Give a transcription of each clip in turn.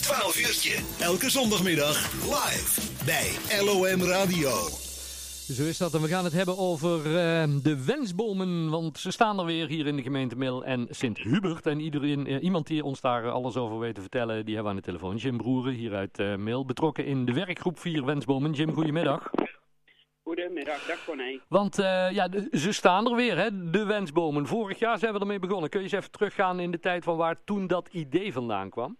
12 uurtje. Elke zondagmiddag live bij LOM Radio. Zo is dat. En we gaan het hebben over uh, de wensbomen. Want ze staan er weer hier in de gemeente Mil en Sint-Hubert. En iedereen, uh, iemand die ons daar alles over weet te vertellen, die hebben we aan de telefoon. Jim Broeren hier uit uh, Mil. Betrokken in de werkgroep 4 Wensbomen. Jim, goedemiddag. Goedemiddag, dag Corné. Want ja, ze staan er weer, hè, de wensbomen. Vorig jaar zijn we ermee begonnen. Kun je eens even teruggaan in de tijd van waar toen dat idee vandaan kwam?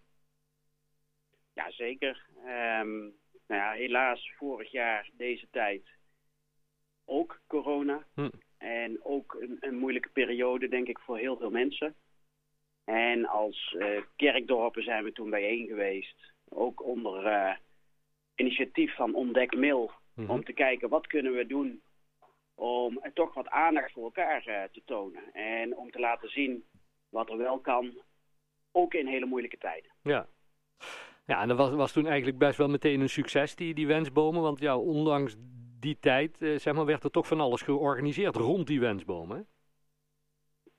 Ja, zeker. Um, nou ja, helaas vorig jaar deze tijd ook corona. Hm. En ook een, een, moeilijke periode, denk ik, voor heel veel mensen. En als uh, kerkdorpen zijn we toen bijeen geweest. Ook onder uh, initiatief van Ontdek Mil. -hmm. Om te kijken wat kunnen we doen om toch wat aandacht voor elkaar te tonen. En om te laten zien wat er wel kan, ook in hele moeilijke tijden. Ja. Ja, en dat was, was toen eigenlijk best wel meteen een succes, die, die wensbomen. Want ja, ondanks die tijd uh, zeg maar, werd er toch van alles georganiseerd rond die wensbomen.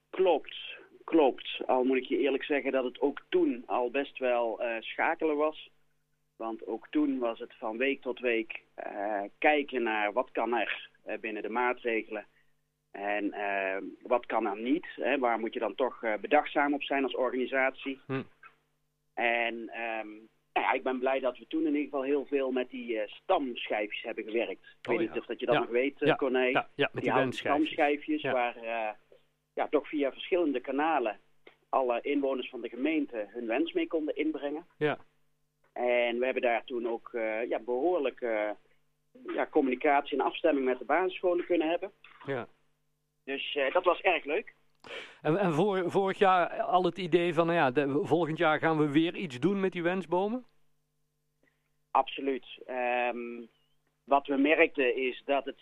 Klopt, klopt. Al moet ik je eerlijk zeggen dat het ook toen al best wel uh, schakelen was. Want ook toen was het van week tot week uh, kijken naar wat kan er binnen de maatregelen. En wat kan er niet. Hè? Waar moet je dan toch bedachtzaam op zijn als organisatie. Hm. En um, nou ja, ik ben blij dat we toen in ieder geval heel veel met die uh, stamschijfjes hebben gewerkt. Ik weet oh, niet of dat je dat nog weet, uh, ja. Corné. Ja, met die, die stamschijfjes waar uh, ja, toch via verschillende kanalen alle inwoners van de gemeente hun wens mee konden inbrengen. Ja. En we hebben daar toen ook ja, behoorlijk ja, communicatie en afstemming met de basisscholen kunnen hebben. Ja. Dus dat was erg leuk. En, en vorig jaar al het idee van, nou ja, de, volgend jaar gaan we weer iets doen met die wensbomen? Absoluut. Um, wat we merkten is dat het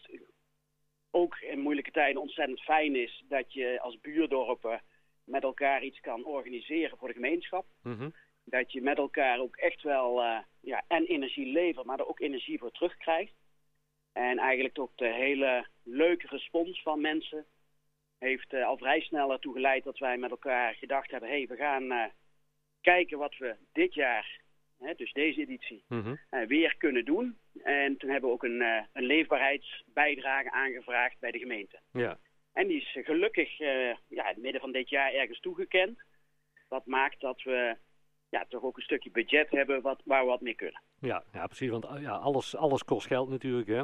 ook in moeilijke tijden ontzettend fijn is dat je als buurdorpen met elkaar iets kan organiseren voor de gemeenschap. Mm -hmm. Dat je met elkaar ook echt wel uh, ja, en energie levert, maar er ook energie voor terugkrijgt. En eigenlijk ook de hele leuke respons van mensen heeft uh, al vrij snel ertoe geleid dat wij met elkaar gedacht hebben... hé, hey, we gaan uh, kijken wat we dit jaar, hè, dus deze editie, mm -hmm. uh, weer kunnen doen. En toen hebben we ook een, een leefbaarheidsbijdrage aangevraagd bij de gemeente. Ja. En die is gelukkig ja, in het midden van dit jaar ergens toegekend. Dat maakt dat we ja, toch ook een stukje budget hebben wat, waar we wat mee kunnen. Ja, ja precies, want ja, alles, alles kost geld natuurlijk. Hè.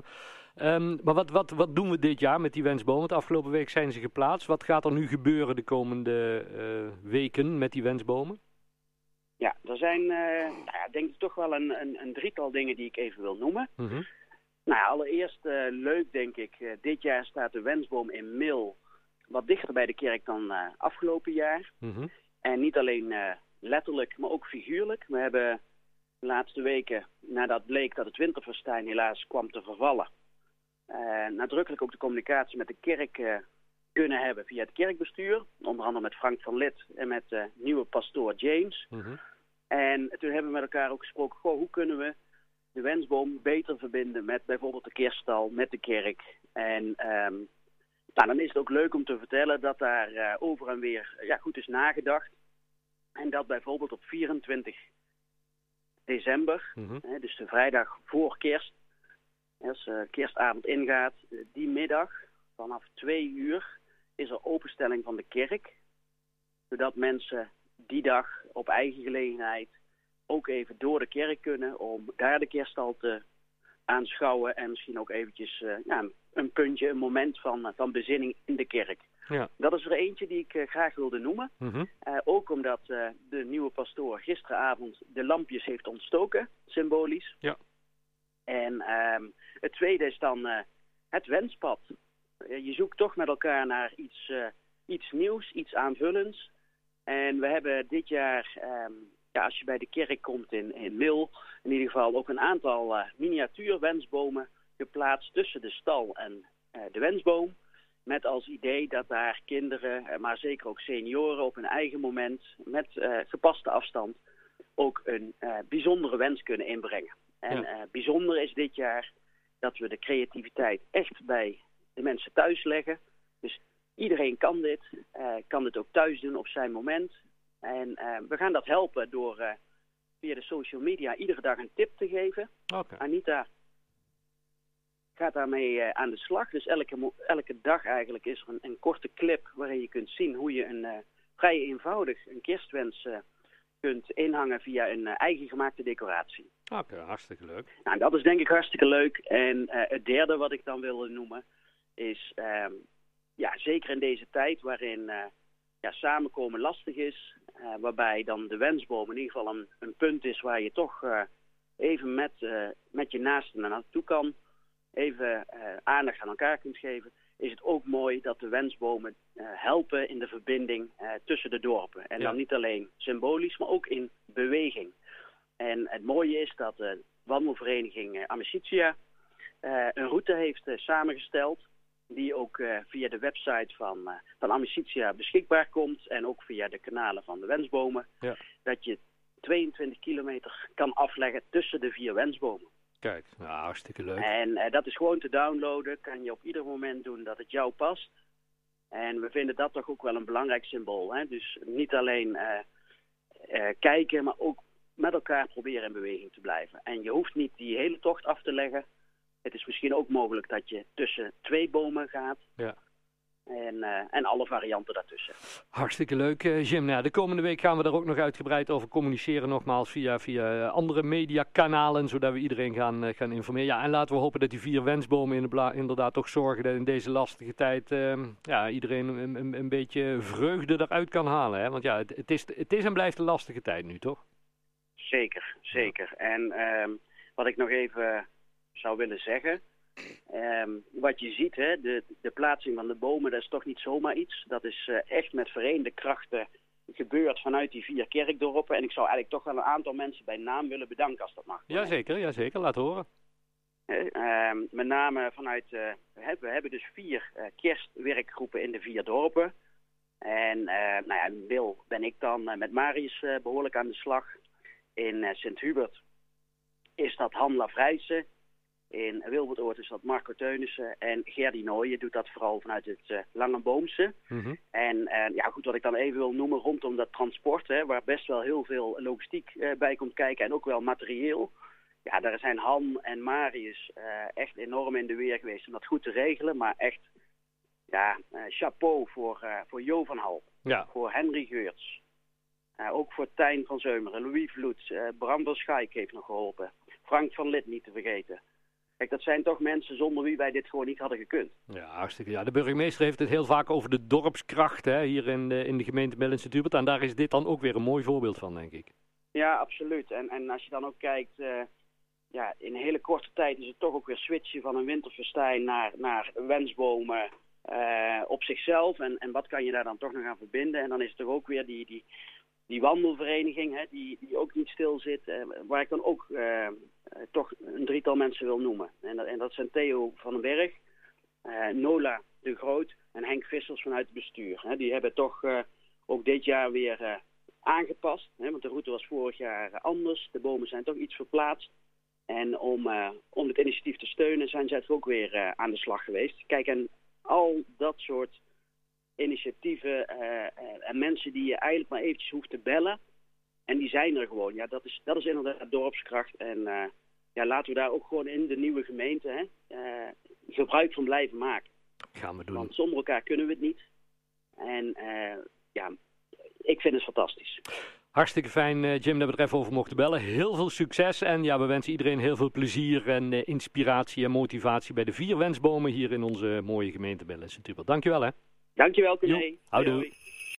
Um, maar wat, wat, wat doen we dit jaar met die wensbomen? Want afgelopen week zijn ze geplaatst. Wat gaat er nu gebeuren de komende uh, weken met die wensbomen? Ja, er zijn uh, nou ja, denk ik toch wel een, een, een, drietal dingen die ik even wil noemen. Mm -hmm. Nou, allereerst uh, leuk denk ik, dit jaar staat de wensboom in Mil wat dichter bij de kerk dan afgelopen jaar. Mm -hmm. En niet alleen letterlijk, maar ook figuurlijk. We hebben de laatste weken, nadat bleek dat het winterfestijn helaas kwam te vervallen, uh, nadrukkelijk ook de communicatie met de kerk uh, kunnen hebben via het kerkbestuur. Onder andere met Frank van Lid en met de uh, nieuwe pastoor James. Mm -hmm. En toen hebben we met elkaar ook gesproken, goh, hoe kunnen we de wensboom beter verbinden met bijvoorbeeld de kerststal, met de kerk. En um, nou, dan is het ook leuk om te vertellen dat daar over en weer ja, goed is nagedacht. En dat bijvoorbeeld op 24 december, mm -hmm. hè, dus de vrijdag voor kerst, als uh, kerstavond ingaat, die middag vanaf twee uur is er openstelling van de kerk. Zodat mensen die dag op eigen gelegenheid ook even door de kerk kunnen om daar de kerststal te aanschouwen. En misschien ook eventjes uh, ja, een puntje, een moment van, van bezinning in de kerk. Ja. Dat is er eentje die ik uh, graag wilde noemen. Mm -hmm. uh, ook omdat uh, de nieuwe pastoor gisteravond de lampjes heeft ontstoken, symbolisch. Ja. En um, het tweede is dan het wenspad. je zoekt toch met elkaar naar iets, iets nieuws, iets aanvullends. En we hebben dit jaar, um, ja, als je bij de kerk komt in, in Mil, in ieder geval ook een aantal miniatuur wensbomen geplaatst tussen de stal en de wensboom. Met als idee dat daar kinderen, maar zeker ook senioren op hun eigen moment, met uh, gepaste afstand, ook een uh, bijzondere wens kunnen inbrengen. En ja. uh, bijzonder is dit jaar dat we de creativiteit echt bij de mensen thuis leggen. Dus iedereen kan dit, kan dit ook thuis doen op zijn moment. En we gaan dat helpen door via de social media iedere dag een tip te geven. Anita gaat daarmee eh, aan de slag. Dus elke, elke dag eigenlijk is er een, een korte clip waarin je kunt zien hoe je een eh, vrij eenvoudig een kerstwens eh, kunt inhangen via een eigen gemaakte decoratie. Oké, hartstikke leuk. Nou, dat is denk ik hartstikke leuk. En het derde wat ik dan wilde noemen is, ehm, ja, zeker in deze tijd waarin ja, samenkomen lastig is, waarbij dan de wensboom in ieder geval een, een punt is waar je toch even met, met je naasten naar naartoe kan, even eh, aandacht aan elkaar kunt geven, is het ook mooi dat de wensbomen eh, helpen in de verbinding eh, tussen de dorpen. En Ja. dan niet alleen symbolisch, maar ook in beweging. En het mooie is dat de wandelvereniging Amicitia een route heeft samengesteld. Die ook via de website van, eh, van Amicitia beschikbaar komt. En ook via de kanalen van de wensbomen. Ja. Dat je 22 kilometer kan afleggen tussen de vier wensbomen. Kijk, nou, hartstikke leuk. En eh, dat is gewoon te downloaden. Kan je op ieder moment doen dat het jou past. En we vinden dat toch ook wel een belangrijk symbool. Hè? Dus niet alleen eh, eh, kijken, maar ook met elkaar proberen in beweging te blijven. En je hoeft niet die hele tocht af te leggen. Het is misschien ook mogelijk dat je tussen twee bomen gaat. Ja. En, eh, en alle varianten daartussen. Hartstikke leuk, eh, Jim. Nou, de komende week gaan we daar ook nog uitgebreid over communiceren. Nogmaals via, via eh, andere mediakanalen, zodat we iedereen gaan, gaan informeren. Ja, en laten we hopen dat die vier wensbomen in de bla- inderdaad toch zorgen dat in deze lastige tijd ehm, ja, iedereen een, een, een beetje vreugde eruit kan halen. Hè? Want ja, het, het, is, het is en blijft een lastige tijd nu, toch? Zeker, zeker. En ehm, wat ik nog even zou willen zeggen. Ehm, wat je ziet, hè, de, de plaatsing van de bomen, dat is toch niet zomaar iets. Dat is eh, echt met verenigde krachten gebeurd vanuit die vier kerkdorpen. En ik zou eigenlijk toch wel een aantal mensen bij naam willen bedanken als dat mag. Jazeker, jazeker. Laat horen. Hè, ehm, met name vanuit, eh, we hebben- dus vier eh, kerstwerkgroepen in de vier dorpen. En eh, nou ja, in Wil ben ik dan eh, met Marius eh, behoorlijk aan de slag. In eh, Sint-Hubert is dat Han Lavrijsen. In Wilbertoord is dat Marco Teunissen. En Gerdy Nooijen doet dat vooral vanuit het eh Langenboomse. Mhm. En ja, goed, wat ik dan even wil noemen rondom dat transport, hè, waar best wel heel veel logistiek eh, bij komt kijken en ook wel materieel. Ja, daar zijn Han en Marius eh, echt enorm in de weer geweest om dat goed te regelen. Maar echt, ja, chapeau voor, voor Jo van Hal, Ja, voor Henry Geurts. Ook voor Tijn van Zeumeren, Louis Vloed, Bram van Schaik heeft nog geholpen. Frank van Lid niet te vergeten. Kijk, dat zijn toch mensen zonder wie wij dit gewoon niet hadden gekund. ja, hartstikke. Ja, de burgemeester heeft het heel vaak over de dorpskracht hè, hier in de, in de gemeente Mel en Sint-Hubert. En daar is dit dan ook weer een mooi voorbeeld van, denk ik. Ja, absoluut. En, en als je dan ook kijkt, eh, ja, in een hele korte tijd is het toch ook weer switchen van een winterfestijn naar, naar wensbomen eh, op zichzelf. En, en wat kan je daar dan toch nog aan verbinden? En dan is er toch ook weer die, die, die wandelvereniging, hè, die, die ook niet stil zit, eh, waar ik dan ook eh, eh, toch een drietal mensen wil noemen. En dat, en dat zijn Theo van den Berg, eh, Nola de Groot en Henk Vissers vanuit het bestuur. Hè. Die hebben toch eh, ook dit jaar weer aangepast. Hè, want de route was vorig jaar anders. De bomen zijn toch iets verplaatst. En om, om het initiatief te steunen zijn zij toch ook weer aan de slag geweest. Kijk, en al dat soort initiatieven eh, eh, en mensen die je eigenlijk maar eventjes hoeft te bellen. En die zijn er gewoon. Ja, dat is, dat is inderdaad dorpskracht. En eh, ja, laten we daar ook gewoon in de nieuwe gemeente hè, gebruik van blijven maken. Gaan we doen. Want zonder elkaar kunnen we het niet. En ja, ik vind het fantastisch. Hartstikke fijn, Jim, dat we er even over mochten bellen. Heel veel succes en ja, we wensen iedereen heel veel plezier en inspiratie en motivatie bij de vier wensbomen hier in onze mooie gemeente Sint-Hubert. Dankjewel hè. Dankjewel, Corné. Houdoe.